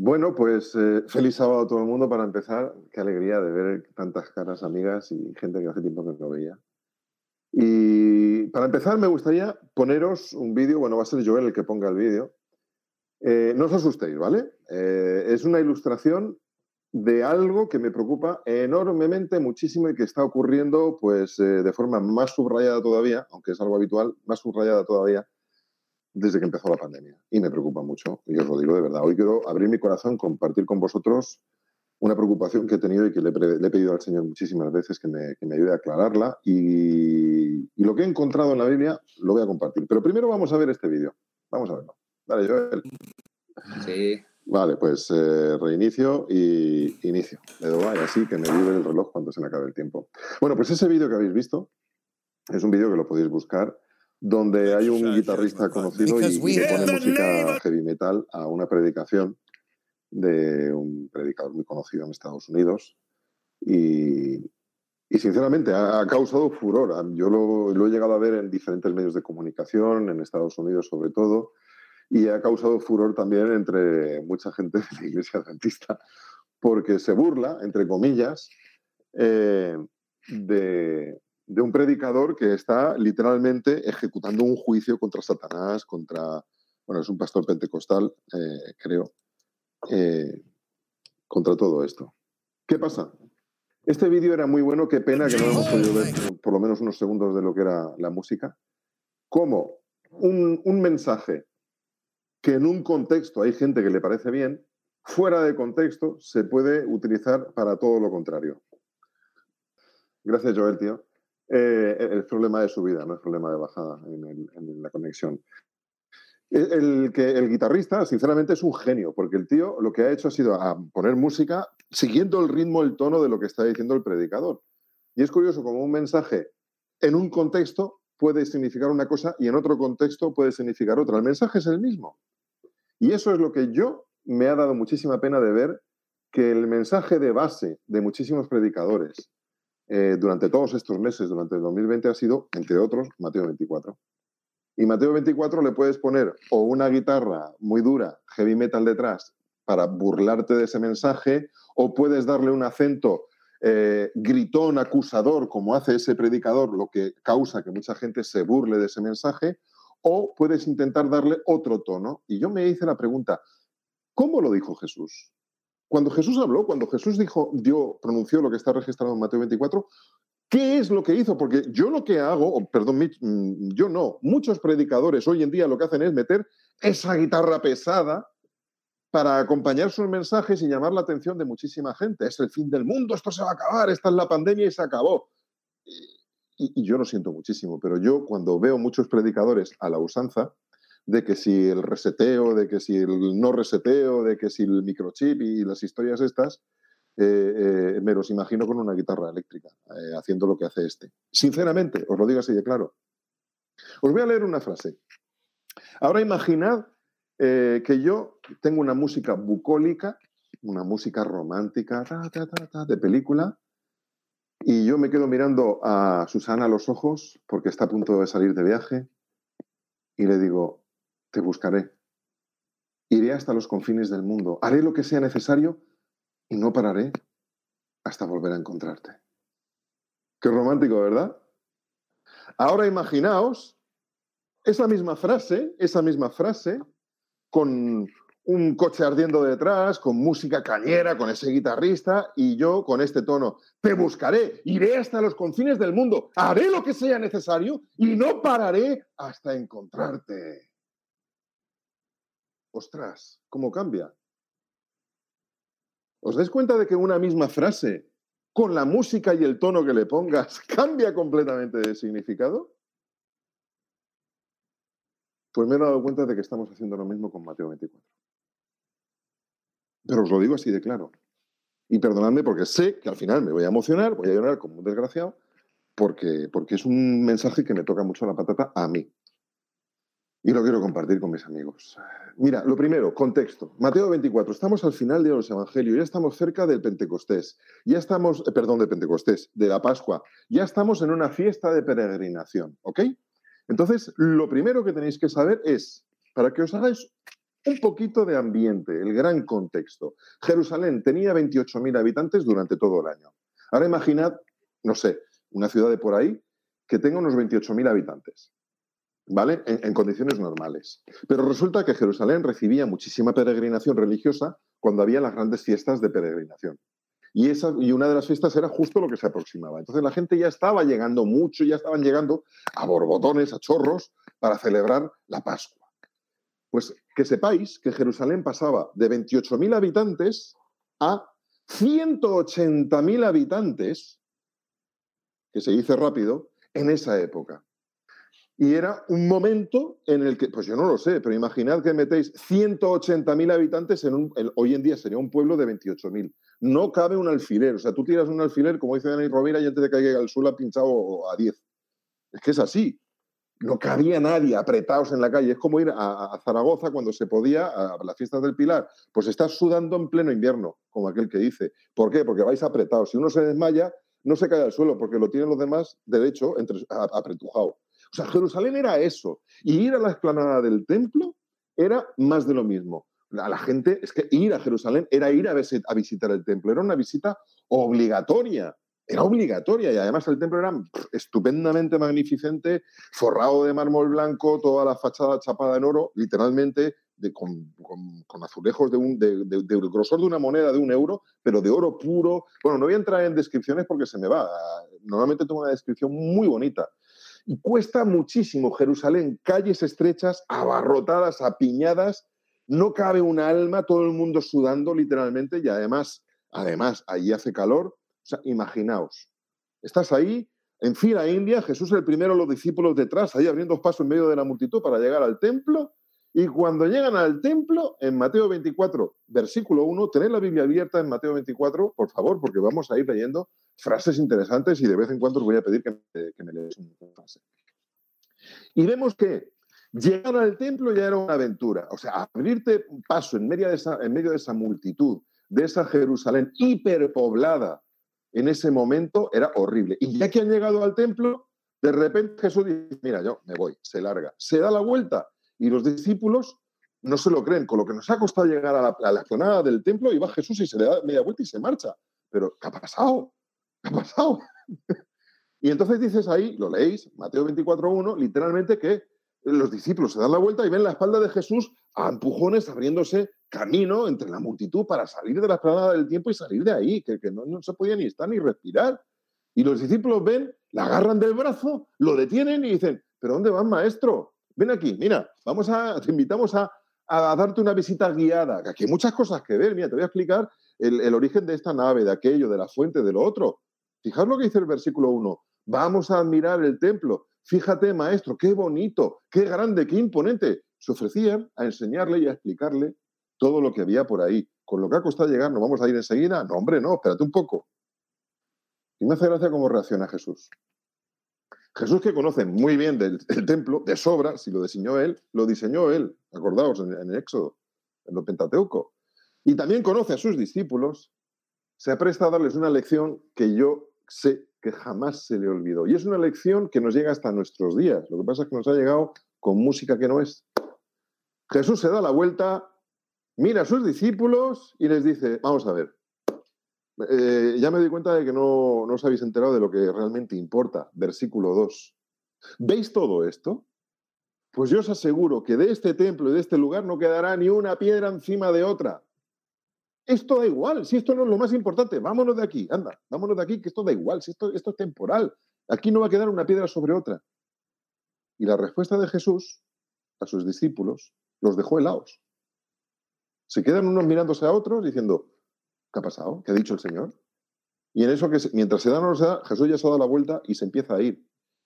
Bueno, pues eh, feliz sábado a todo el mundo para empezar. Qué alegría de ver tantas caras amigas y gente que hace tiempo que no veía. Y para empezar me gustaría poneros un vídeo, bueno, va a ser Joel el que ponga el vídeo. Eh, no os asustéis, ¿vale? Eh, es una ilustración de algo que me preocupa enormemente, muchísimo y que está ocurriendo pues de forma más subrayada todavía, aunque es algo habitual, más subrayada todavía desde que empezó la pandemia y me preocupa mucho, y os lo digo de verdad. Hoy quiero abrir mi corazón, compartir con vosotros una preocupación que he tenido y que le, he pedido al Señor muchísimas veces que me, que me ayude a aclararla y, y, lo que he encontrado en la Biblia lo voy a compartir. Pero primero vamos a ver este vídeo. Vamos a verlo. Vale, Joel. Sí. Vale, pues eh, reinicio y inicio. Le doy así que me vive el reloj cuando se me acabe el tiempo. Bueno, pues ese vídeo que habéis visto es un vídeo que lo podéis buscar donde hay un guitarrista conocido y, y pone música heavy metal a una predicación de un predicador muy conocido en Estados Unidos. Y, y sinceramente ha, ha, causado furor. Yo lo, lo, he llegado a ver en diferentes medios de comunicación, en Estados Unidos sobre todo, y ha causado furor también entre mucha gente de la iglesia adventista, porque se burla, entre comillas, eh, de, de un predicador que está literalmente ejecutando un juicio contra Satanás, contra, bueno, es un pastor pentecostal, eh, creo, eh, contra todo esto. ¿Qué pasa? Este vídeo era muy bueno, qué pena que no hemos podido ver por lo menos unos segundos de lo que era la música. Como un, un mensaje que en un contexto hay gente que le parece bien, fuera de contexto se puede utilizar para todo lo contrario. Gracias, Joel, tío eh, el problema de subida, no es problema de bajada en, la conexión. El, el, que, el guitarrista, sinceramente, es un genio, porque el tío lo que ha hecho ha sido a poner música siguiendo el ritmo, el tono de lo que está diciendo el predicador. Y es curioso como un mensaje en un contexto puede significar una cosa y en otro contexto puede significar otra. El mensaje es el mismo. Y eso es lo que yo me ha dado muchísima pena de ver que el mensaje de base de muchísimos predicadores, eh, durante todos estos meses, durante el 2020, ha sido, entre otros, Mateo 24. Y Mateo 24 le puedes poner o una guitarra muy dura, heavy metal detrás, para burlarte de ese mensaje, o puedes darle un acento eh, gritón, acusador, como hace ese predicador, lo que causa que mucha gente se burle de ese mensaje, o puedes intentar darle otro tono. Y yo me hice la pregunta, ¿cómo lo dijo Jesús? Cuando Jesús habló, cuando Jesús dijo, dio, pronunció lo que está registrado en Mateo 24, ¿qué es lo que hizo? Porque yo lo que hago, perdón, mm, yo no, muchos predicadores hoy en día lo que hacen es meter esa guitarra pesada para acompañar sus mensajes y llamar la atención de muchísima gente. Es el fin del mundo, esto se va a acabar, esta es la pandemia y se acabó. Y, y yo lo siento muchísimo, pero yo cuando veo muchos predicadores a la usanza, de que si el reseteo, de que si el no reseteo, de que si el microchip y las historias estas, eh, eh, me los imagino con una guitarra eléctrica, eh, haciendo lo que hace este. Sinceramente, os lo digo así de claro. Os voy a leer una frase. Ahora imaginad que yo tengo una música bucólica, una música romántica, ta, ta, ta, de película, y yo me quedo mirando a Susana a los ojos porque está a punto de salir de viaje y le digo, te buscaré. Iré hasta los confines del mundo, haré lo que sea necesario y no pararé hasta volver a encontrarte. Qué romántico, ¿verdad? Ahora imaginaos esa misma frase, esa misma frase, con un coche ardiendo detrás, con música cañera, con ese guitarrista y yo con este tono. Te buscaré, iré hasta los confines del mundo, haré lo que sea necesario y no pararé hasta encontrarte ostras, ¿cómo cambia? ¿Os dais cuenta de que una misma frase, con la música y el tono que le pongas, cambia completamente de significado? Pues me he dado cuenta de que estamos haciendo lo mismo con Mateo 24. Pero os lo digo así de claro. Y perdonadme porque sé que al final me voy a emocionar, voy a llorar como un desgraciado, porque, porque es un mensaje que me toca mucho la patata a mí y lo quiero compartir con mis amigos. Mira, lo primero, contexto. Mateo 24, estamos al final de los evangelios, ya estamos cerca del Pentecostés, ya estamos, eh, perdón, de Pentecostés, de la Pascua, ya estamos en una fiesta de peregrinación, ¿ok? Entonces, lo primero que tenéis que saber es, para que os hagáis un poquito de ambiente, el gran contexto. Jerusalén tenía 28.000 habitantes durante todo el año. Ahora imaginad, no sé, una ciudad de por ahí que tenga unos 28.000 habitantes. ¿Vale? En, condiciones normales. Pero resulta que Jerusalén recibía muchísima peregrinación religiosa cuando había las grandes fiestas de peregrinación. Y, esa, y una de las fiestas era justo lo que se aproximaba. Entonces la gente ya estaba llegando mucho, ya estaban llegando a borbotones, a chorros, para celebrar la Pascua. Pues que sepáis que Jerusalén pasaba de 28.000 habitantes a 180.000 habitantes, que se dice rápido, en esa época. Y era un momento en el que, pues yo no lo sé, pero imaginad que metéis 180.000 habitantes en un, hoy en día sería un pueblo de 28.000. No cabe un alfiler, o sea, tú tiras un alfiler, como dice Dani Rovira, y antes de que caiga al suelo ha pinchado a 10. Es que es así no cabía nadie apretados en la calle. Es como ir a, Zaragoza cuando se podía, a las fiestas del Pilar. Pues estás sudando en pleno invierno, como aquel que dice. ¿Por qué? Porque vais apretados. Si uno se desmaya, no se cae al suelo, porque lo tienen los demás derecho, entre, apretujado. O sea, Jerusalén era eso. Y ir a la explanada del templo era más de lo mismo. A la gente, es que ir a Jerusalén era ir a visitar el templo. Era una visita obligatoria era obligatoria y además el templo era estupendamente magnificente, forrado de mármol blanco, toda la fachada chapada en oro, literalmente con, azulejos de un, del grosor de una moneda de un euro, pero de oro puro. Bueno, no voy a entrar en descripciones porque se me va. Normalmente tengo una descripción muy bonita. Y cuesta muchísimo Jerusalén, calles estrechas, abarrotadas, apiñadas, no cabe un alma, todo el mundo sudando literalmente y además, además, allí hace calor sea, imaginaos, estás ahí, en fila india, Jesús el primero, los discípulos detrás, ahí abriendo paso en medio de la multitud para llegar al templo. Y cuando llegan al templo, en Mateo 24, versículo 1, tened la Biblia abierta en Mateo 24, por favor, porque vamos a ir leyendo frases interesantes y de vez en cuando os voy a pedir que me, que una frase. Y vemos que llegar al templo ya era una aventura. O sea, abrirte paso en medio de esa, en medio de esa multitud, de esa Jerusalén hiperpoblada, en ese momento era horrible. Y ya que han llegado al templo, de repente Jesús dice, mira, yo me voy, se larga, se da la vuelta y los discípulos no se lo creen, con lo que nos ha costado llegar a la, a del templo y va Jesús y se le da media vuelta y se marcha. Pero, ¿qué ha pasado? ¿Qué ha pasado? y entonces dices ahí, lo leéis, Mateo 24.1, literalmente que los discípulos se dan la vuelta y ven la espalda de Jesús a empujones abriéndose camino entre la multitud para salir de la esplanada del tiempo y salir de ahí, que, no, se podía ni estar ni respirar. Y los discípulos ven, la agarran del brazo, lo detienen y dicen, ¿pero dónde vas, maestro? Ven aquí, mira, vamos a, te invitamos a, darte una visita guiada, que aquí hay muchas cosas que ver. Mira, te voy a explicar el, el origen de esta nave, de aquello, de la fuente, de lo otro. Fijaos lo que dice el versículo 1. Vamos a admirar el templo. Fíjate, maestro, qué bonito, qué grande, qué imponente. Se ofrecían a enseñarle y a explicarle todo lo que había por ahí. Con lo que ha costado llegar, ¿nos vamos a ir enseguida? No, hombre, no, espérate un poco. Y me hace gracia cómo reacciona Jesús. Jesús que conoce muy bien del, templo, de sobra, si lo diseñó él, lo diseñó él, acordaos, en, en el Éxodo, en lo Pentateuco. Y también conoce a sus discípulos, se apresta a darles una lección que yo sé que jamás se le olvidó. Y es una lección que nos llega hasta nuestros días. Lo que pasa es que nos ha llegado con música que no es. Jesús se da la vuelta, mira a sus discípulos y les dice, vamos a ver, eh, ya me doy cuenta de que no, no os habéis enterado de lo que realmente importa. Versículo 2. ¿Veis todo esto? Pues yo os aseguro que de este templo y de este lugar no quedará ni una piedra encima de otra, esto da igual, si esto no es lo más importante, vámonos de aquí, anda, vámonos de aquí, que esto da igual, si esto, esto es temporal, aquí no va a quedar una piedra sobre otra. Y la respuesta de Jesús a sus discípulos los dejó helados. Se quedan unos mirándose a otros diciendo, ¿qué ha pasado? ¿Qué ha dicho el Señor? Y en eso que mientras se dan o se Jesús ya se ha dado la vuelta y se empieza a ir.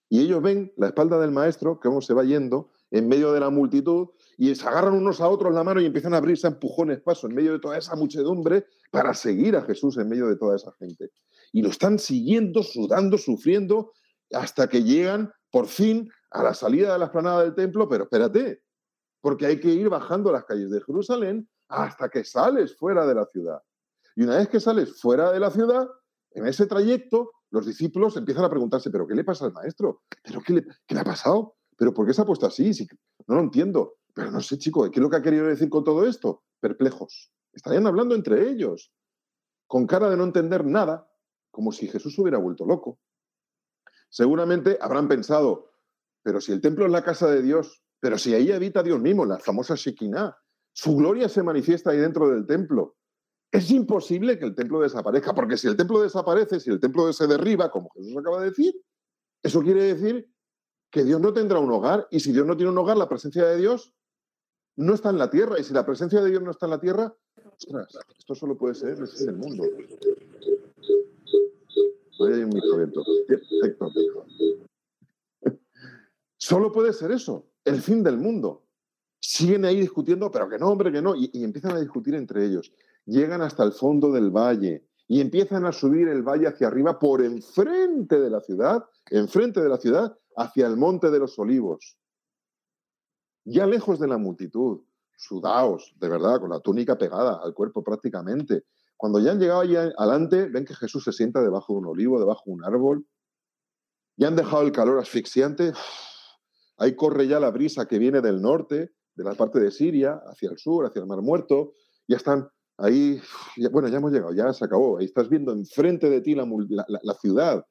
Y ellos ven la espalda del maestro, que se va yendo en medio de la multitud, y se agarran unos a otros la mano y empiezan a abrirse a empujones paso en medio de toda esa muchedumbre para seguir a Jesús en medio de toda esa gente. Y lo están siguiendo, sudando, sufriendo, hasta que llegan por fin a la salida de la esplanada del templo, pero espérate, porque hay que ir bajando las calles de Jerusalén hasta que sales fuera de la ciudad. Y una vez que sales fuera de la ciudad, en ese trayecto los discípulos empiezan a preguntarse, ¿pero qué le pasa al maestro? ¿Pero qué le, ha pasado? ¿Pero por qué se ha puesto así? no lo entiendo. Pero no sé, chico, ¿qué es lo que ha querido decir con todo esto? Perplejos. Estarían hablando entre ellos, con cara de no entender nada, como si Jesús hubiera vuelto loco. Seguramente habrán pensado, pero si el templo es la casa de Dios, pero si ahí habita Dios mismo, la famosa Shekinah, su gloria se manifiesta ahí dentro del templo. Es imposible que el templo desaparezca, porque si el templo desaparece, si el templo se derriba, como Jesús acaba de decir, eso quiere decir que Dios no tendrá un hogar, y si Dios no tiene un hogar, la presencia de Dios no está en la tierra, y si la presencia de Dios no está en la tierra, ostras, esto solo puede ser el el mundo. Ahí hay un Perfecto. Solo puede ser eso, el fin del mundo. Siguen ahí discutiendo, pero que no, hombre, que no, y, empiezan a discutir entre ellos. Llegan hasta el fondo del valle y empiezan a subir el valle hacia arriba por enfrente de la ciudad, enfrente de la ciudad, hacia el monte de los olivos. Ya lejos de la multitud, sudaos, de verdad, con la túnica pegada al cuerpo prácticamente. Cuando ya han llegado allí adelante, ven que Jesús se sienta debajo de un olivo, debajo de un árbol. Ya han dejado el calor asfixiante. Ahí corre ya la brisa que viene del norte, de la parte de Siria, hacia el sur, hacia el Mar Muerto. Ya están ahí, bueno, ya hemos llegado, ya se acabó. Ahí estás viendo enfrente de ti la, ciudad,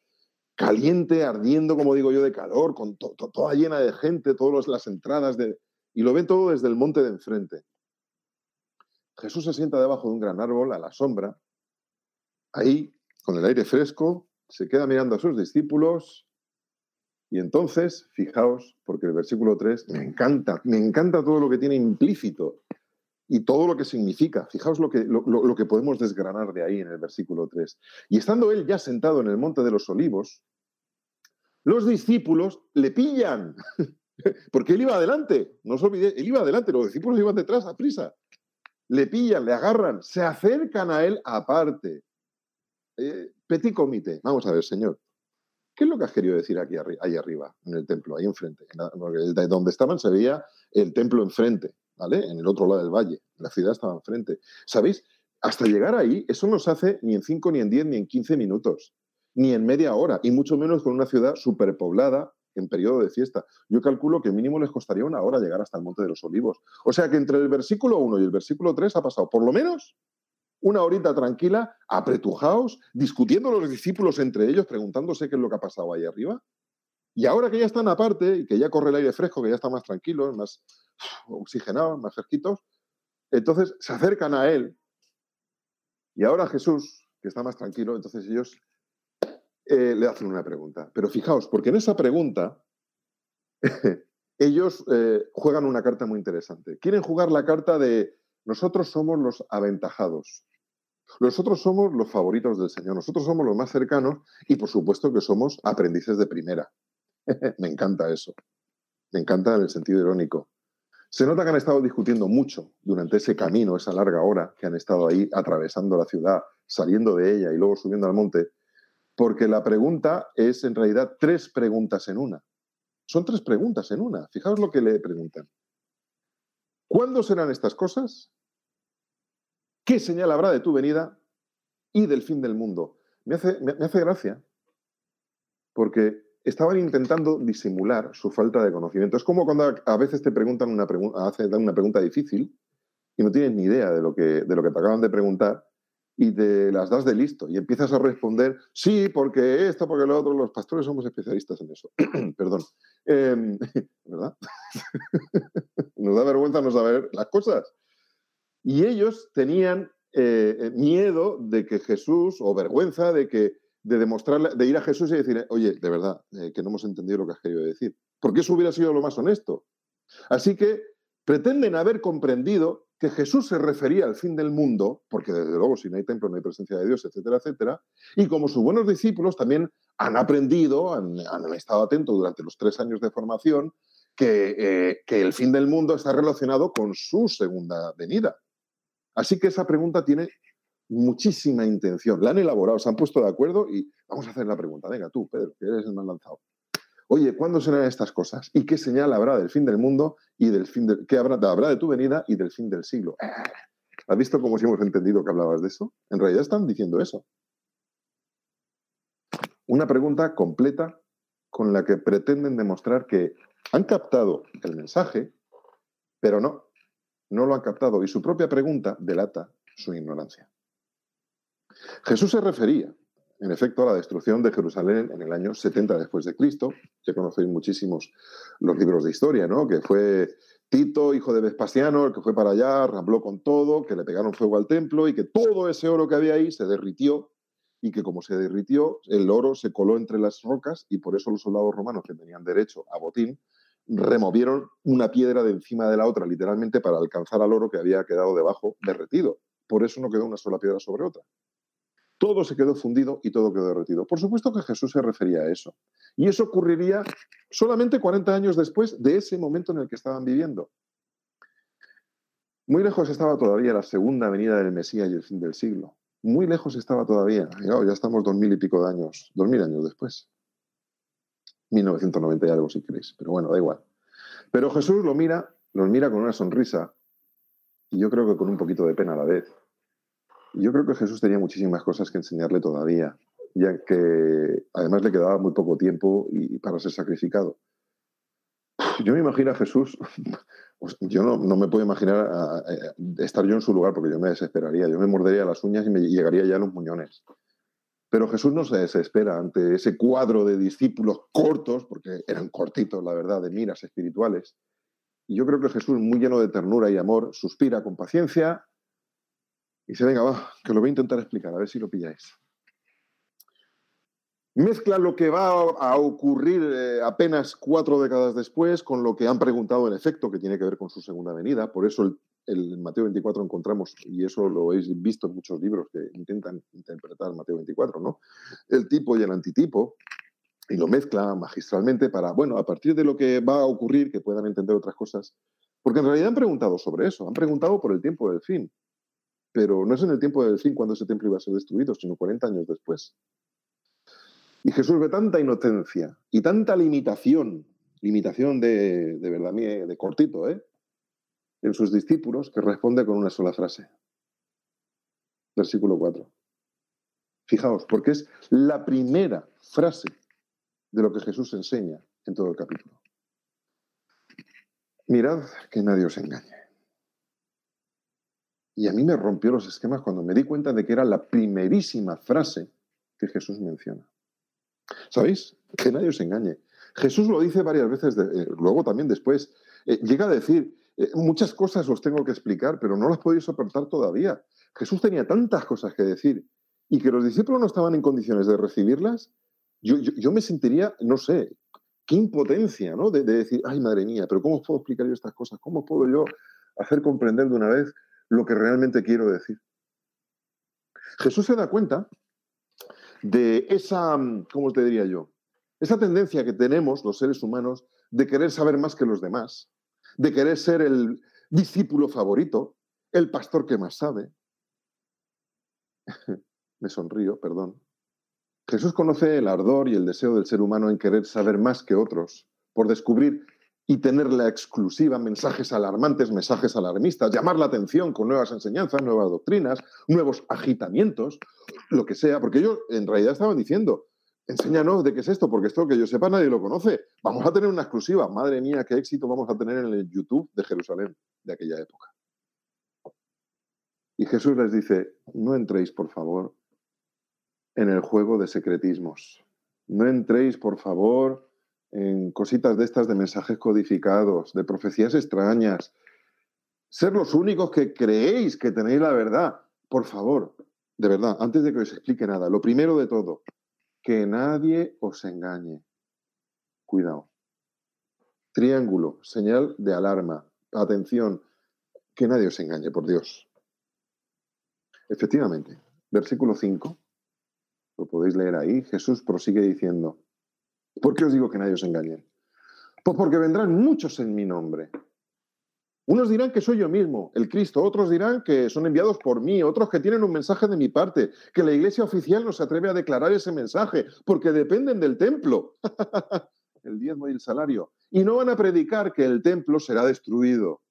caliente, ardiendo, como digo yo, de calor, con toda llena de gente, todas las entradas de... Y lo ven todo desde el monte de enfrente. Jesús se sienta debajo de un gran árbol, a la sombra, ahí, con el aire fresco, se queda mirando a sus discípulos y entonces, fijaos, porque el versículo 3 me encanta, me encanta todo lo que tiene implícito y todo lo que significa. Fijaos lo que, lo, que podemos desgranar de ahí en el versículo 3. Y estando él ya sentado en el monte de los olivos, los discípulos le pillan, porque él iba adelante, no os olvidéis, él iba adelante, los discípulos iban detrás a prisa le pillan, le agarran, se acercan a él aparte. Eh, petit comité. Vamos a ver, señor. ¿Qué es lo que has querido decir aquí ahí arriba, en el templo, ahí enfrente? De donde estaban se veía el templo enfrente, En el otro lado del valle. La ciudad estaba enfrente. ¿Sabéis? Hasta llegar ahí, eso no se hace ni en 5, ni en 10, ni en 15 minutos, ni en media hora, y mucho menos con una ciudad superpoblada en periodo de fiesta. Yo calculo que mínimo les costaría una hora llegar hasta el Monte de los Olivos. O sea que entre el versículo 1 y el versículo 3 ha pasado por lo menos una horita tranquila, apretujados, discutiendo los discípulos entre ellos, preguntándose qué es lo que ha pasado ahí arriba. Y ahora que ya están aparte y que ya corre el aire fresco, que ya están más tranquilos, más oxigenados, más fresquitos, entonces se acercan a él. Y ahora Jesús, que está más tranquilo, entonces ellos eh, le hacen una pregunta. Pero fijaos, porque en esa pregunta ellos eh, juegan una carta muy interesante. Quieren jugar la carta de nosotros somos los aventajados. Nosotros somos los favoritos del Señor, nosotros somos los más cercanos y por supuesto que somos aprendices de primera. Me encanta eso. Me encanta en el sentido irónico. Se nota que han estado discutiendo mucho durante ese camino, esa larga hora que han estado ahí atravesando la ciudad, saliendo de ella y luego subiendo al monte, porque la pregunta es en realidad tres preguntas en una. Son tres preguntas en una. Fijaos lo que le preguntan. ¿Cuándo serán estas cosas? ¿Qué señal habrá de tu venida y del fin del mundo? Me hace, me, hace gracia porque estaban intentando disimular su falta de conocimiento. Es como cuando a veces te preguntan una, pregunta, una pregunta difícil y no tienes ni idea de lo, que, de lo que te acaban de preguntar y te las das de listo y empiezas a responder, sí, porque esto, porque lo otro, los pastores somos especialistas en eso. Perdón. Em, ¿Verdad? Nos da vergüenza no saber las cosas. Y ellos tenían eh, eh, miedo de que Jesús, o vergüenza de que de de ir a Jesús y decir, oye, de verdad, eh, que no hemos entendido lo que has querido decir. Porque eso hubiera sido lo más honesto. Así que pretenden haber comprendido que Jesús se refería al fin del mundo, porque desde luego si no hay templo no hay presencia de Dios, etcétera, etcétera, y como sus buenos discípulos también han aprendido, han, estado atentos durante los tres años de formación, que, eh, que, el fin del mundo está relacionado con su segunda venida. Así que esa pregunta tiene muchísima intención. La han elaborado, se han puesto de acuerdo y vamos a hacer la pregunta. Venga, tú, Pedro, que eres el más lanzado. Oye, ¿cuándo serán estas cosas? ¿Y qué señal habrá del fin del mundo y del fin del, qué habrá, habrá de tu venida y del fin del siglo? ¿Has visto cómo si hemos entendido que hablabas de eso? En realidad están diciendo eso. Una pregunta completa con la que pretenden demostrar que han captado el mensaje, Pero no, no lo han captado y su propia pregunta delata su ignorancia. Jesús se refería, en efecto, a la destrucción de Jerusalén en el año 70 después de Cristo. Ya conocéis muchísimos los libros de historia, ¿no? Que fue Tito, hijo de Vespasiano, el que fue para allá, rambló con todo, que le pegaron fuego al templo y que todo ese oro que había ahí se derritió y que como se derritió, el oro se coló entre las rocas y por eso los soldados romanos que tenían derecho a botín removieron una piedra de encima de la otra, literalmente para alcanzar al oro que había quedado debajo derretido. Por eso no quedó una sola piedra sobre otra. Todo se quedó fundido y todo quedó derretido. Por supuesto que Jesús se refería a eso. Y eso ocurriría solamente 40 años después de ese momento en el que estaban viviendo. Muy lejos estaba todavía la segunda venida del Mesías y el fin del siglo. Muy lejos estaba todavía. ya estamos dos mil y pico de años, dos mil años después. 1990 y algo si queréis, pero bueno, da igual. Pero Jesús lo mira, los mira con una sonrisa y yo creo que con un poquito de pena a la vez. Yo creo que Jesús tenía muchísimas cosas que enseñarle todavía, ya que además le quedaba muy poco tiempo y, para ser sacrificado. Yo me imagino a Jesús, yo no, me puedo imaginar estar yo en su lugar porque yo me desesperaría, yo me mordería las uñas y me llegaría ya a los muñones. Pero Jesús no se desespera ante ese cuadro de discípulos cortos, porque eran cortitos, la verdad, de miras espirituales. Y yo creo que Jesús, muy lleno de ternura y amor, suspira con paciencia y dice, venga, va, que lo voy a intentar explicar, a ver si lo pilláis. Mezcla lo que va a ocurrir eh, apenas cuatro décadas después con lo que han preguntado en efecto, que tiene que ver con su segunda venida. Por eso el, Mateo 24 encontramos, y eso lo habéis visto en muchos libros que intentan interpretar Mateo 24, ¿no? El tipo y el antitipo, y lo mezcla magistralmente para, bueno, a partir de lo que va a ocurrir, que puedan entender otras cosas. Porque en realidad han preguntado sobre eso, han preguntado por el tiempo del fin pero no es en el tiempo del fin cuando ese templo iba a ser destruido, sino 40 años después. Y Jesús ve tanta inocencia y tanta limitación, limitación de, de verdad, de cortito, ¿eh? en sus discípulos, que responde con una sola frase. Versículo 4. Fijaos, porque es la primera frase de lo que Jesús enseña en todo el capítulo. Mirad que nadie os engañe. Y a mí me rompió los esquemas cuando me di cuenta de que era la primerísima frase que Jesús menciona. ¿Sabéis? Que nadie os engañe. Jesús lo dice varias veces, eh, luego también después. Eh, llega a decir, eh, muchas cosas os tengo que explicar, pero no las podéis soportar todavía. Jesús tenía tantas cosas que decir y que los discípulos no estaban en condiciones de recibirlas. Yo, yo, me sentiría, no sé, qué impotencia, ¿no? De, de, decir, ay, madre mía, pero ¿cómo puedo explicar yo estas cosas? ¿Cómo puedo yo hacer comprender de una vez lo que realmente quiero decir. Jesús se da cuenta de esa, ¿cómo te diría yo? Esa tendencia que tenemos los seres humanos de querer saber más que los demás, de querer ser el discípulo favorito, el pastor que más sabe. Me sonrío, perdón. Jesús conoce el ardor y el deseo del ser humano en querer saber más que otros, por descubrir y tener la exclusiva, mensajes alarmantes, mensajes alarmistas, llamar la atención con nuevas enseñanzas, nuevas doctrinas, nuevos agitamientos, lo que sea, porque ellos en realidad estaban diciendo, enséñanos de qué es esto, porque esto que yo sepa nadie lo conoce. Vamos a tener una exclusiva. Madre mía, qué éxito vamos a tener en el YouTube de Jerusalén de aquella época. Y Jesús les dice, no entréis, por favor, en el juego de secretismos. No entréis, por favor, en cositas de estas de mensajes codificados, de profecías extrañas. Ser los únicos que creéis que tenéis la verdad. Por favor, de verdad, antes de que os explique nada, lo primero de todo, que nadie os engañe. Cuidado. Triángulo, señal de alarma. Atención, que nadie os engañe, por Dios. Efectivamente, versículo 5, lo podéis leer ahí, Jesús prosigue diciendo, ¿Por qué os digo que nadie os engañe? Pues porque vendrán muchos en mi nombre. Unos dirán que soy yo mismo, el Cristo, otros dirán que son enviados por mí, otros que tienen un mensaje de mi parte, que la iglesia oficial no se atreve a declarar ese mensaje porque dependen del templo, el diezmo y el salario, y no van a predicar que el templo será destruido.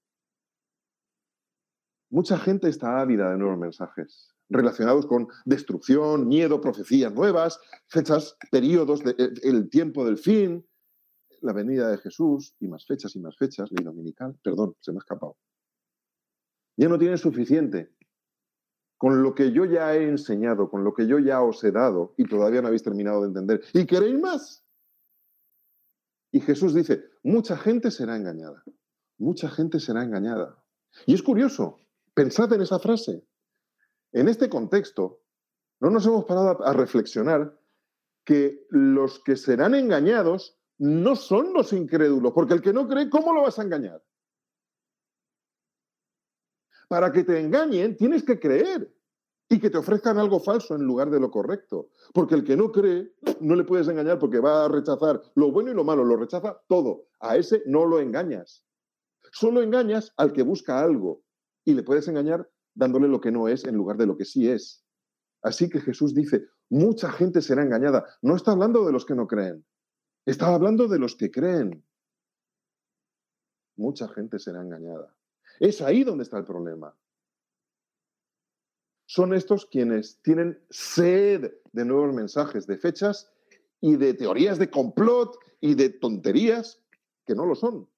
Mucha gente está ávida de nuevos mensajes relacionados con destrucción, miedo, profecías nuevas, fechas, periodos, de, eh, el tiempo del fin. la venida de Jesús y más fechas y más fechas, ley dominical, perdón, se me ha escapado. Ya no tiene suficiente con lo que yo ya he enseñado, con lo que yo ya os he dado y todavía no habéis terminado de entender. ¿Y queréis más? Y Jesús dice, mucha gente será engañada, mucha gente será engañada. Y es curioso, pensad en esa frase. En este contexto, no nos hemos parado a reflexionar que los que serán engañados no son los incrédulos, porque el que no cree, ¿cómo lo vas a engañar? Para que te engañen, tienes que creer y que te ofrezcan algo falso en lugar de lo correcto. Porque el que no cree, no le puedes engañar porque va a rechazar lo bueno y lo malo, lo rechaza todo. A ese no lo engañas. Solo engañas al que busca algo y le puedes engañar dándole lo que no es en lugar de lo que sí es. Así que Jesús dice, mucha gente será engañada. No está hablando de los que no creen, está hablando de los que creen. Mucha gente será engañada. Es ahí donde está el problema. Son estos quienes tienen sed de nuevos mensajes, de fechas y de teorías de complot y de tonterías que no lo son,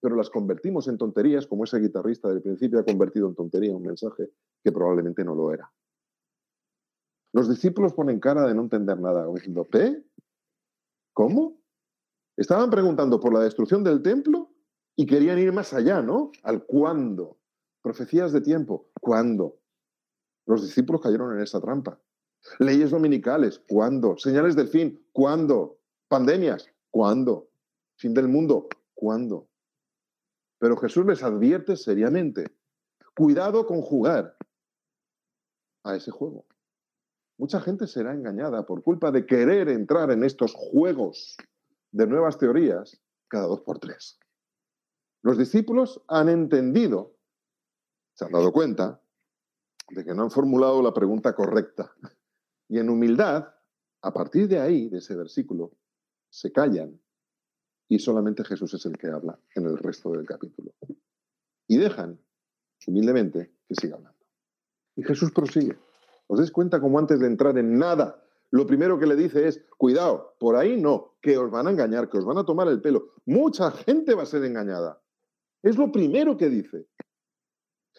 pero las convertimos en tonterías como ese guitarrista del principio ha convertido en tontería un mensaje que probablemente no lo era. Los discípulos ponen cara de no entender nada, diciendo, ¿P? ¿Cómo? Estaban preguntando por la destrucción del templo y querían ir más allá, ¿no? Al cuándo. Profecías de tiempo, ¿cuándo? Los discípulos cayeron en esa trampa. Leyes dominicales, ¿cuándo? Señales del fin, ¿cuándo? Pandemias, ¿cuándo? Fin del mundo, ¿cuándo? Pero Jesús les advierte seriamente, cuidado con jugar a ese juego. Mucha gente será engañada por culpa de querer entrar en estos juegos de nuevas teorías cada dos por tres. Los discípulos han entendido, se han dado cuenta, de que no han formulado la pregunta correcta. Y en humildad, a partir de ahí, de ese versículo, se callan y solamente Jesús es el que habla en el resto del capítulo. Y dejan, humildemente, que siga hablando. Y Jesús prosigue. ¿Os dais cuenta cómo antes de entrar en nada, lo primero que le dice es, cuidado, por ahí no, que os van a engañar, que os van a tomar el pelo. Mucha gente va a ser engañada. Es lo primero que dice.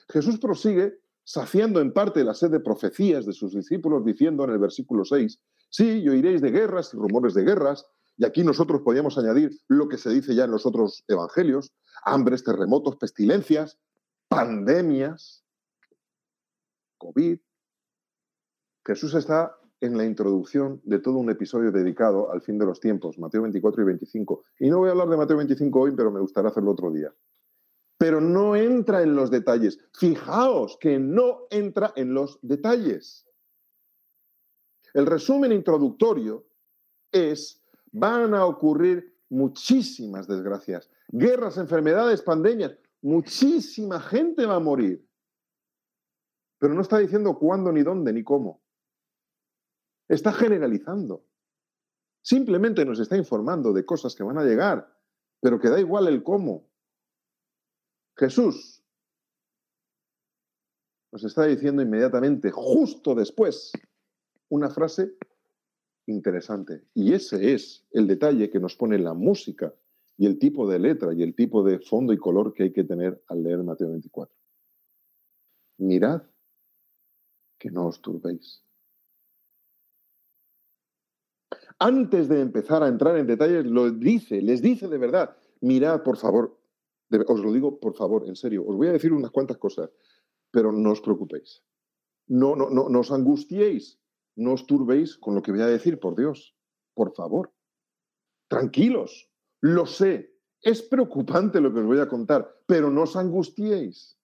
Jesús prosigue saciando en parte la sed de profecías de sus discípulos, diciendo en el versículo 6, sí, y oiréis de guerras y rumores de guerras, y aquí nosotros podríamos añadir lo que se dice ya en los otros evangelios, hambres, terremotos, pestilencias, pandemias, COVID. Jesús está en la introducción de todo un episodio dedicado al fin de los tiempos, Mateo 24 y 25. Y no voy a hablar de Mateo 25 hoy, pero me gustaría hacerlo otro día pero no entra en los detalles. Fijaos que no entra en los detalles. El resumen introductorio es, van a ocurrir muchísimas desgracias, guerras, enfermedades, pandemias, muchísima gente va a morir. Pero no está diciendo cuándo, ni dónde, ni cómo. Está generalizando. Simplemente nos está informando de cosas que van a llegar, pero que da igual el cómo. Jesús nos está diciendo inmediatamente, justo después, una frase interesante. Y ese es el detalle que nos pone la música y el tipo de letra y el tipo de fondo y color que hay que tener al leer Mateo 24. Mirad que no os turbéis. Antes de empezar a entrar en detalles, lo dice, les dice de verdad, mirad por favor, os lo digo por favor, en serio, os voy a decir unas cuantas cosas, pero no os preocupéis. No, no, no, no os angustiéis, no os turbéis con lo que voy a decir, por Dios, por favor. Tranquilos, lo sé, es preocupante lo que os voy a contar, pero no os angustiéis.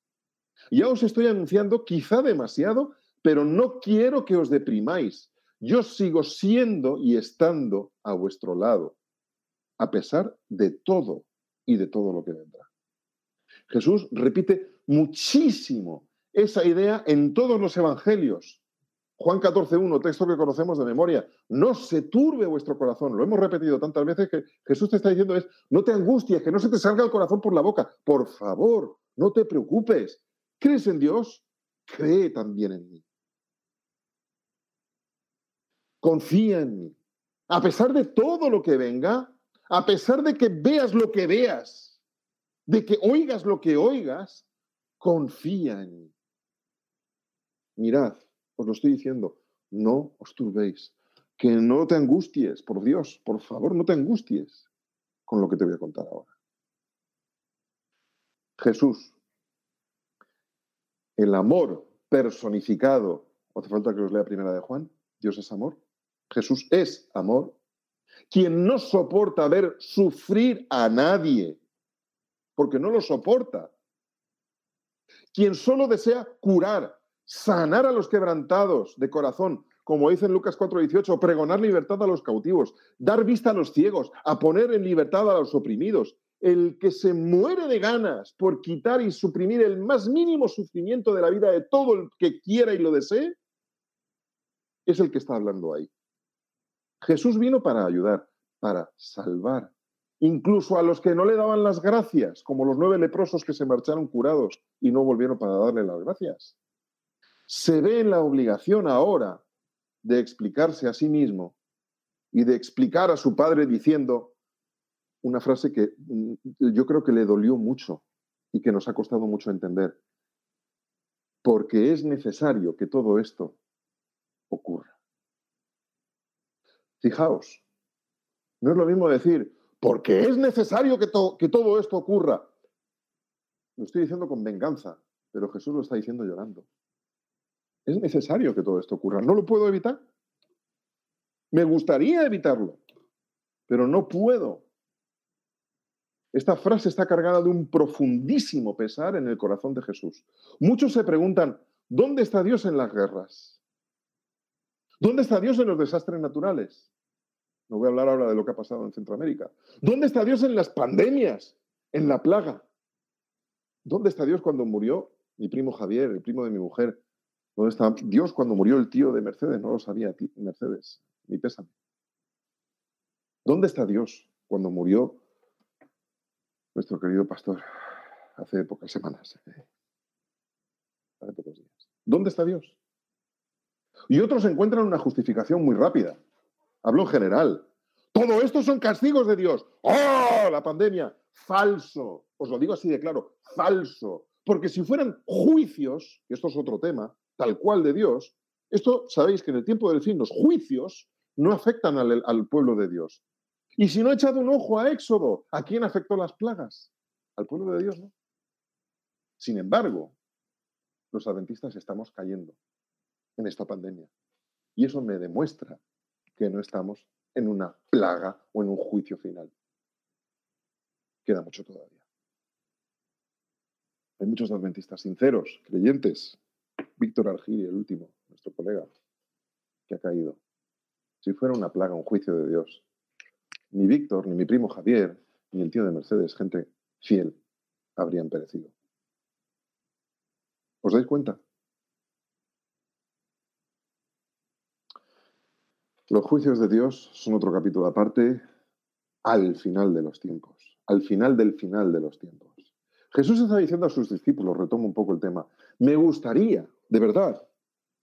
Ya os estoy anunciando quizá demasiado, pero no quiero que os deprimáis. Yo sigo siendo y estando a vuestro lado, a pesar de todo y de todo lo que vendrá. Jesús repite muchísimo esa idea en todos los evangelios. Juan 14.1, texto que conocemos de memoria, no se turbe vuestro corazón. Lo hemos repetido tantas veces que Jesús te está diciendo es, no te angusties, que no se te salga el corazón por la boca. Por favor, no te preocupes. ¿Crees en Dios? Cree también en mí. Confía en mí. A pesar de todo lo que venga, a pesar de que veas lo que veas, de que oigas lo que oigas, confía en mí. Mirad, os lo estoy diciendo, no os turbéis, que no te angusties, por Dios, por favor, no te angusties con lo que te voy a contar ahora. Jesús, el amor personificado, hace falta que os lea primera de Juan, Dios es amor, Jesús es amor, quien no soporta ver sufrir a nadie, porque no lo soporta, quien solo desea curar, sanar a los quebrantados de corazón, como dice en Lucas 4:18, pregonar libertad a los cautivos, dar vista a los ciegos, a poner en libertad a los oprimidos. El que se muere de ganas por quitar y suprimir el más mínimo sufrimiento de la vida de todo el que quiera y lo desee, es el que está hablando ahí. Jesús vino para ayudar, para salvar, incluso a los que no le daban las gracias, como los nueve leprosos que se marcharon curados y no volvieron para darle las gracias. Se ve en la obligación ahora de explicarse a sí mismo y de explicar a su padre diciendo una frase que mm, yo creo que le dolió mucho y que nos ha costado mucho entender. Porque es necesario que todo esto ocurra. Fijaos, no es lo mismo decir, porque es necesario que, que todo esto ocurra. Lo estoy diciendo con venganza, pero Jesús lo está diciendo llorando. Es necesario que todo esto ocurra. No lo puedo evitar. Me gustaría evitarlo, pero no puedo. Esta frase está cargada de un profundísimo pesar en el corazón de Jesús. Muchos se preguntan, ¿dónde está Dios en las guerras? ¿Dónde está Dios en los desastres naturales? No voy a hablar ahora de lo que ha pasado en Centroamérica. ¿Dónde está Dios en las pandemias? En la plaga. ¿Dónde está Dios cuando murió mi primo Javier, el primo de mi mujer, ¿Dónde está Dios cuando murió el tío de Mercedes? No lo sabía Mercedes, ni pésame. ¿Dónde está Dios cuando murió nuestro querido pastor hace pocas semanas? Hace pocos días. ¿Dónde está Dios? Y otros encuentran una justificación muy rápida. Hablo en general. Todo esto son castigos de Dios. ¡Oh! La pandemia. Falso. Os lo digo así de claro. Falso. Porque si fueran juicios, y esto es otro tema, tal cual de Dios, esto sabéis que en el tiempo del fin los juicios no afectan al, pueblo de Dios. Y si no he echado un ojo a Éxodo, ¿a quién afectó las plagas? Al pueblo de Dios, ¿no? Sin embargo, los adventistas estamos cayendo en esta pandemia. Y eso me demuestra que no estamos en una plaga o en un juicio final. Queda mucho todavía. Hay muchos adventistas sinceros, creyentes, Víctor Argiri, el último, nuestro colega, que ha caído. Si fuera una plaga, un juicio de Dios, ni Víctor, ni mi primo Javier, ni el tío de Mercedes, gente fiel, habrían perecido. ¿Os dais cuenta? Los juicios de Dios son otro capítulo aparte al final de los tiempos, al final del final de los tiempos. Jesús está diciendo a sus discípulos, retomo un poco el tema, me gustaría de verdad,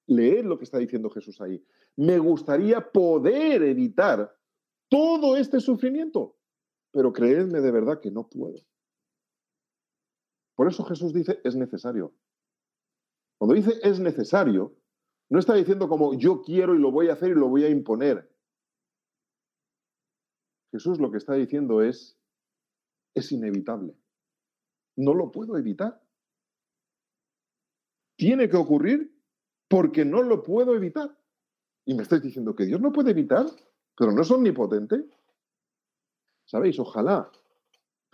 leer lo que está diciendo Jesús ahí. Me gustaría poder evitar todo este sufrimiento, pero creedme de verdad que no puedo. Por eso Jesús dice, es necesario. Cuando dice es necesario, no está diciendo como yo quiero y lo voy a hacer y lo voy a imponer. Jesús lo que está diciendo es, es inevitable. No lo puedo evitar tiene que ocurrir porque no lo puedo evitar. Y me estáis diciendo que Dios no puede evitar, pero no es omnipotente. ¿Sabéis? Ojalá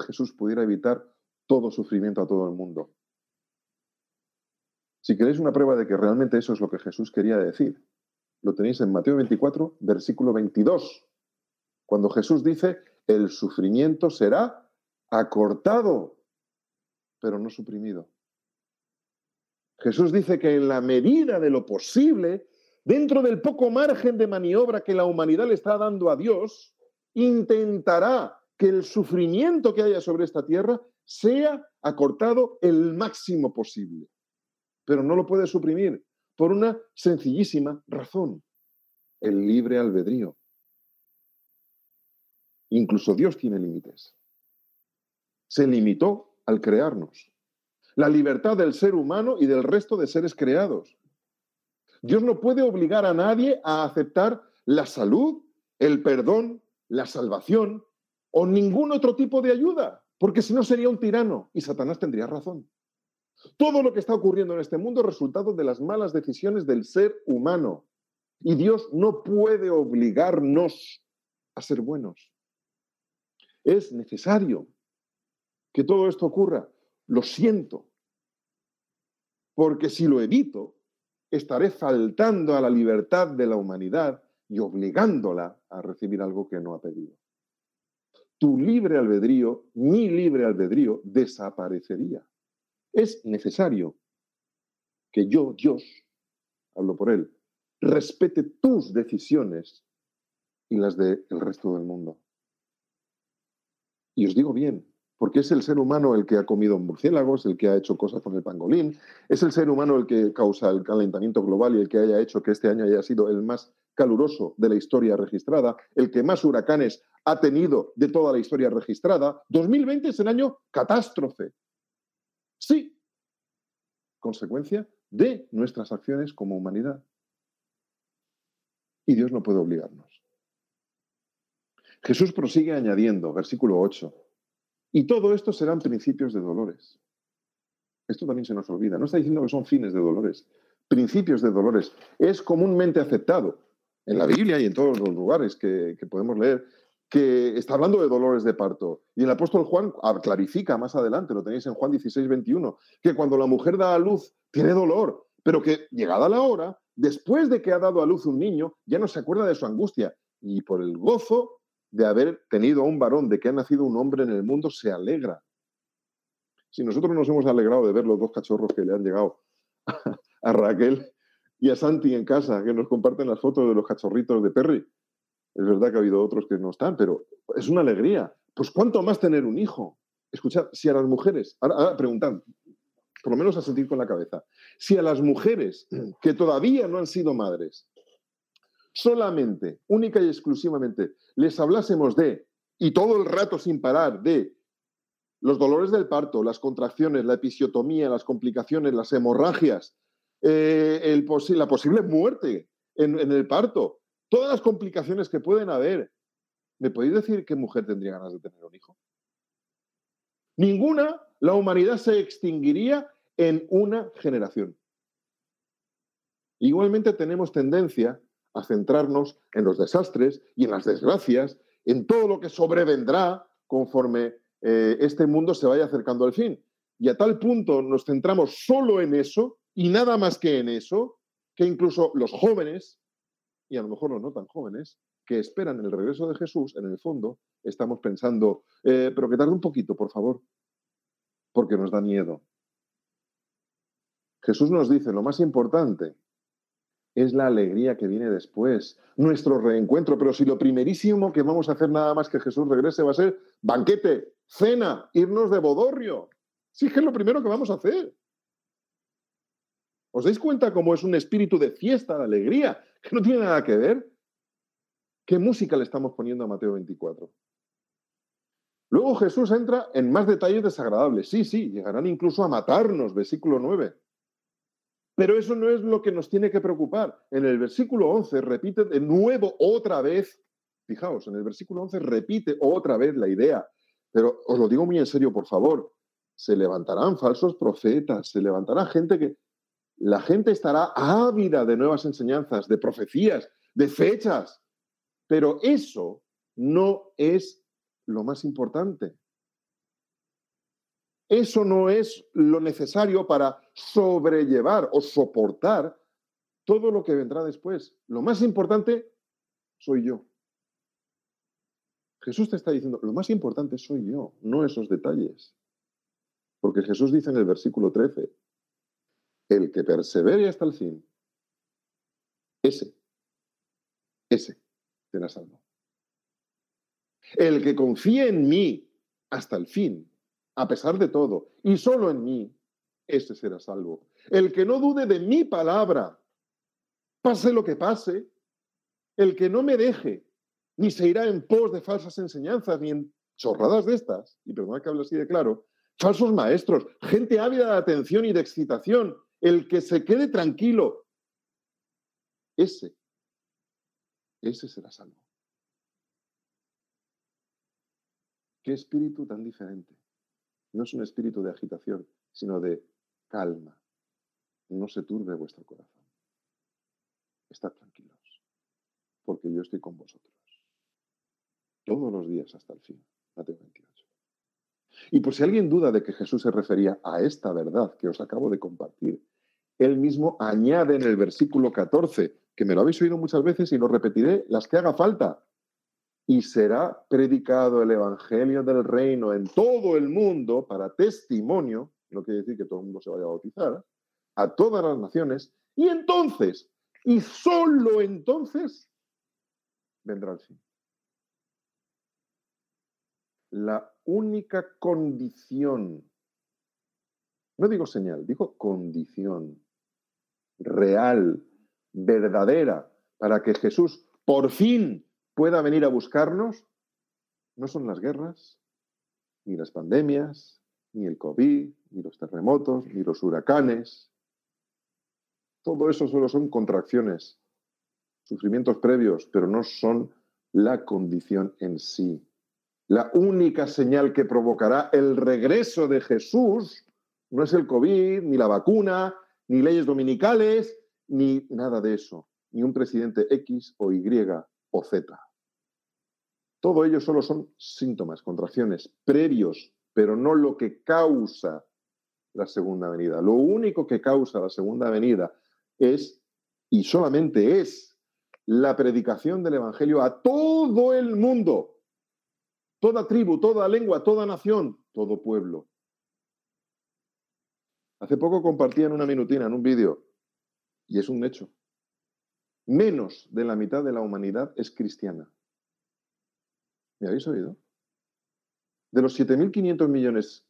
Jesús pudiera evitar todo sufrimiento a todo el mundo. Si queréis una prueba de que realmente eso es lo que Jesús quería decir, lo tenéis en Mateo 24, versículo 22, cuando Jesús dice, el sufrimiento será acortado, pero no suprimido. Jesús dice que en la medida de lo posible, dentro del poco margen de maniobra que la humanidad le está dando a Dios, intentará que el sufrimiento que haya sobre esta tierra sea acortado el máximo posible. Pero no lo puede suprimir por una sencillísima razón, el libre albedrío. Incluso Dios tiene límites. Se limitó al crearnos. La libertad del ser humano y del resto de seres creados. Dios no puede obligar a nadie a aceptar la salud, el perdón, la salvación o ningún otro tipo de ayuda, porque si no sería un tirano y Satanás tendría razón. Todo lo que está ocurriendo en este mundo es resultado de las malas decisiones del ser humano. Y Dios no puede obligarnos a ser buenos. Es necesario que todo esto ocurra. Lo siento. Porque si lo evito, estaré faltando a la libertad de la humanidad y obligándola a recibir algo que no ha pedido. Tu libre albedrío, mi libre albedrío, desaparecería. Es necesario que yo, Dios, hablo por Él, respete tus decisiones y las del resto del mundo. Y os digo bien, porque es el ser humano el que ha comido murciélagos, el que ha hecho cosas con el pangolín, es el ser humano el que causa el calentamiento global y el que haya hecho que este año haya sido el más caluroso de la historia registrada, el que más huracanes ha tenido de toda la historia registrada. 2020 es el año catástrofe. Sí, consecuencia de nuestras acciones como humanidad. Y Dios no puede obligarnos. Jesús prosigue añadiendo, versículo 8, y todo esto serán principios de dolores. Esto también se nos olvida. No está diciendo que son fines de dolores. Principios de dolores. Es comúnmente aceptado en la Biblia y en todos los lugares que, podemos leer que está hablando de dolores de parto. Y el apóstol Juan clarifica más adelante, lo tenéis en Juan 16, 21, que cuando la mujer da a luz tiene dolor, pero que llegada la hora, después de que ha dado a luz un niño, ya no se acuerda de su angustia. Y por el gozo de haber tenido a un varón, de que ha nacido un hombre en el mundo, se alegra. Si nosotros nos hemos alegrado de ver los dos cachorros que le han llegado a, Raquel y a Santi en casa, que nos comparten las fotos de los cachorritos de Perry, es verdad que ha habido otros que no están, pero es una alegría. Pues cuánto más tener un hijo. Escuchad, si a las mujeres, ahora, preguntan, por lo menos a sentir con la cabeza, si a las mujeres que todavía no han sido madres solamente, única y exclusivamente, les hablásemos de, y todo el rato sin parar, de los dolores del parto, las contracciones, la episiotomía, las complicaciones, las hemorragias, eh, la posible muerte en, en el parto, todas las complicaciones que pueden haber, ¿me podéis decir qué mujer tendría ganas de tener un hijo? Ninguna, la humanidad se extinguiría en una generación. Igualmente tenemos tendencia a centrarnos en los desastres y en las desgracias, en todo lo que sobrevendrá conforme eh, este mundo se vaya acercando al fin. Y a tal punto nos centramos solo en eso y nada más que en eso, que incluso los jóvenes, y a lo mejor los no tan jóvenes, que esperan el regreso de Jesús, en el fondo, estamos pensando, eh, pero que tarde un poquito, por favor, porque nos da miedo. Jesús nos dice, lo más importante es la alegría que viene después, nuestro reencuentro. Pero si lo primerísimo que vamos a hacer nada más que Jesús regrese va a ser banquete, cena, irnos de bodorrio. Sí, que es lo primero que vamos a hacer. ¿Os dais cuenta cómo es un espíritu de fiesta, de alegría, que no tiene nada que ver? ¿Qué música le estamos poniendo a Mateo 24? Luego Jesús entra en más detalles desagradables. Sí, sí, llegarán incluso a matarnos, versículo 9. Pero eso no es lo que nos tiene que preocupar. En el versículo 11 repite de nuevo otra vez, fijaos, en el versículo 11 repite otra vez la idea, pero os lo digo muy en serio, por favor, se levantarán falsos profetas, se levantará gente que... La gente estará ávida de nuevas enseñanzas, de profecías, de fechas, pero eso no es lo más importante. Eso no es lo necesario para sobrellevar o soportar todo lo que vendrá después. Lo más importante soy yo. Jesús te está diciendo, lo más importante soy yo, no esos detalles. Porque Jesús dice en el versículo 13, el que persevere hasta el fin, ese, ese será salvo. El que confíe en mí hasta el fin, a pesar de todo, y solo en mí, ese será salvo. El que no dude de mi palabra, pase lo que pase, el que no me deje ni se irá en pos de falsas enseñanzas, ni en chorradas de estas, y perdona que hable así de claro, falsos maestros, gente ávida de atención y de excitación, el que se quede tranquilo, ese, ese será salvo. Qué espíritu tan diferente. No es un espíritu de agitación, sino de calma. No se turbe vuestro corazón. Estad tranquilos, porque yo estoy con vosotros. Todos los días hasta el fin. Mateo 28. Y por si alguien duda de que Jesús se refería a esta verdad que os acabo de compartir, él mismo añade en el versículo 14, que me lo habéis oído muchas veces y lo repetiré las que haga falta, y será predicado el Evangelio del Reino en todo el mundo para testimonio, no quiere decir que todo el mundo se vaya a bautizar, a todas las naciones, y entonces, y solo entonces, vendrá el fin. La única condición, no digo señal, digo condición real, verdadera, para que Jesús por fin pueda venir a buscarnos, no son las guerras, ni las pandemias, ni el COVID, ni los terremotos, ni los huracanes. Todo eso solo son contracciones, sufrimientos previos, pero no son la condición en sí. La única señal que provocará el regreso de Jesús no es el COVID, ni la vacuna, ni leyes dominicales, ni nada de eso, ni un presidente X o Y o Z. Todo ello solo son síntomas, contracciones previos, pero no lo que causa la segunda venida. Lo único que causa la segunda venida es, y solamente es, la predicación del Evangelio a todo el mundo, toda tribu, toda lengua, toda nación, todo pueblo. Hace poco compartían una minutina en un vídeo, y es un hecho. Menos de la mitad de la humanidad es cristiana. ¿Me habéis oído? De los 7.500 millones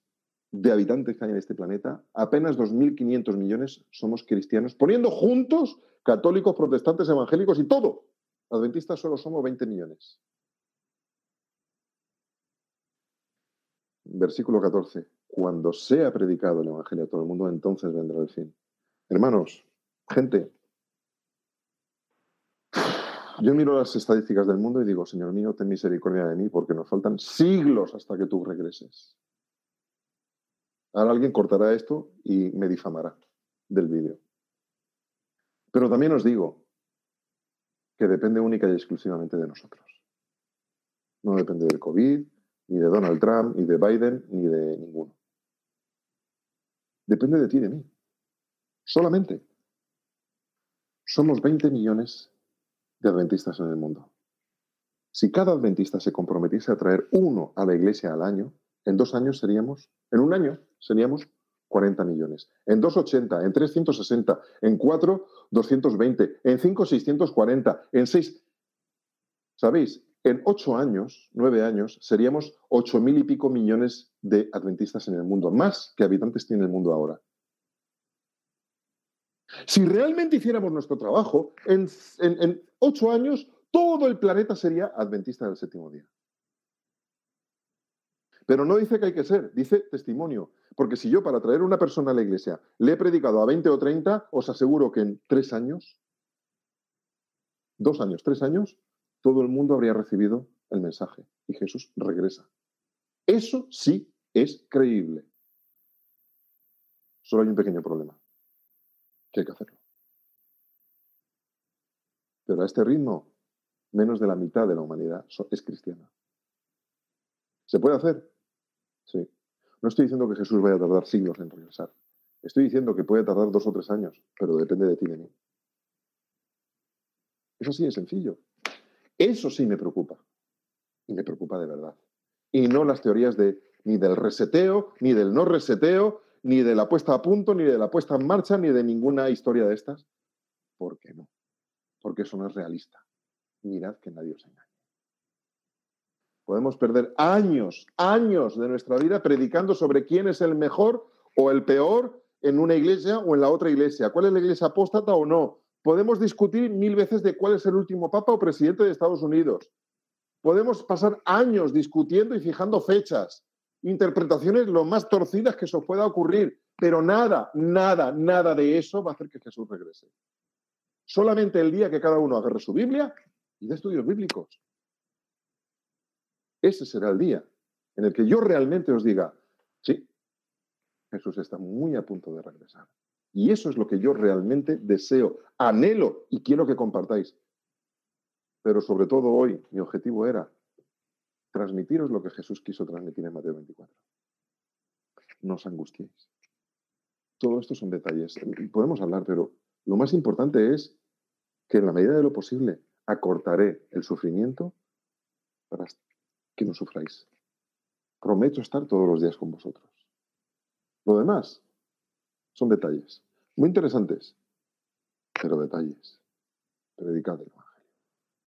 de habitantes que hay en este planeta, apenas 2.500 millones somos cristianos, poniendo juntos católicos, protestantes, evangélicos y todo. Adventistas solo somos 20 millones. Versículo 14. Cuando sea predicado el Evangelio a todo el mundo, entonces vendrá el fin. Hermanos, gente, yo miro las estadísticas del mundo y digo, Señor mío, ten misericordia de mí porque nos faltan siglos hasta que tú regreses. Ahora alguien cortará esto y me difamará del vídeo. Pero también os digo que depende única y exclusivamente de nosotros. No depende del COVID, ni de Donald Trump, ni de Biden, ni de ninguno. Depende de ti y de mí. Solamente. Somos 20 millones de adventistas en el mundo. Si cada adventista se comprometiese a traer uno a la iglesia al año, en dos años seríamos, en un año seríamos 40 millones. En dos 80, en tres 160, en cuatro 220, en cinco 640, en seis... ¿Sabéis? En ocho años, nueve años, seríamos ocho mil y pico millones de adventistas en el mundo, más que habitantes tiene el mundo ahora. Si realmente hiciéramos nuestro trabajo, en, ocho años todo el planeta sería adventista del séptimo día. Pero no dice que hay que ser, dice testimonio. Porque si yo para traer una persona a la iglesia le he predicado a 20 o 30, os aseguro que en tres años, dos años, tres años, todo el mundo habría recibido el mensaje y Jesús regresa. Eso sí es creíble. Solo hay un pequeño problema hay que hacerlo. Pero a este ritmo, menos de la mitad de la humanidad es cristiana. ¿Se puede hacer? Sí. No estoy diciendo que Jesús vaya a tardar siglos en regresar. Estoy diciendo que puede tardar dos o tres años, pero depende de ti y de mí. Eso sí es sencillo. Eso sí me preocupa. Y me preocupa de verdad. Y no las teorías de ni del reseteo, ni del no reseteo, ni de la puesta a punto, ni de la puesta en marcha, ni de ninguna historia de estas. ¿Por qué no? Porque eso no es realista. Mirad que nadie os engañe. Podemos perder años, años de nuestra vida predicando sobre quién es el mejor o el peor en una iglesia o en la otra iglesia. ¿Cuál es la iglesia apóstata o no? Podemos discutir mil veces de cuál es el último papa o presidente de Estados Unidos. Podemos pasar años discutiendo y fijando fechas, interpretaciones lo más torcidas que os pueda ocurrir, pero nada, nada, nada de eso va a hacer que Jesús regrese. Solamente el día que cada uno agarre su Biblia y de estudios bíblicos. Ese será el día en el que yo realmente os diga, sí, Jesús está muy a punto de regresar. Y eso es lo que yo realmente deseo, anhelo y quiero que compartáis. Pero sobre todo hoy, mi objetivo era transmitiros lo que Jesús quiso transmitir en Mateo 24. No os angustiéis. Todo esto son detalles. Podemos hablar, pero lo más importante es que en la medida de lo posible acortaré el sufrimiento para que no sufráis. Prometo estar todos los días con vosotros. Lo demás son detalles. Muy interesantes, pero detalles. Predicad,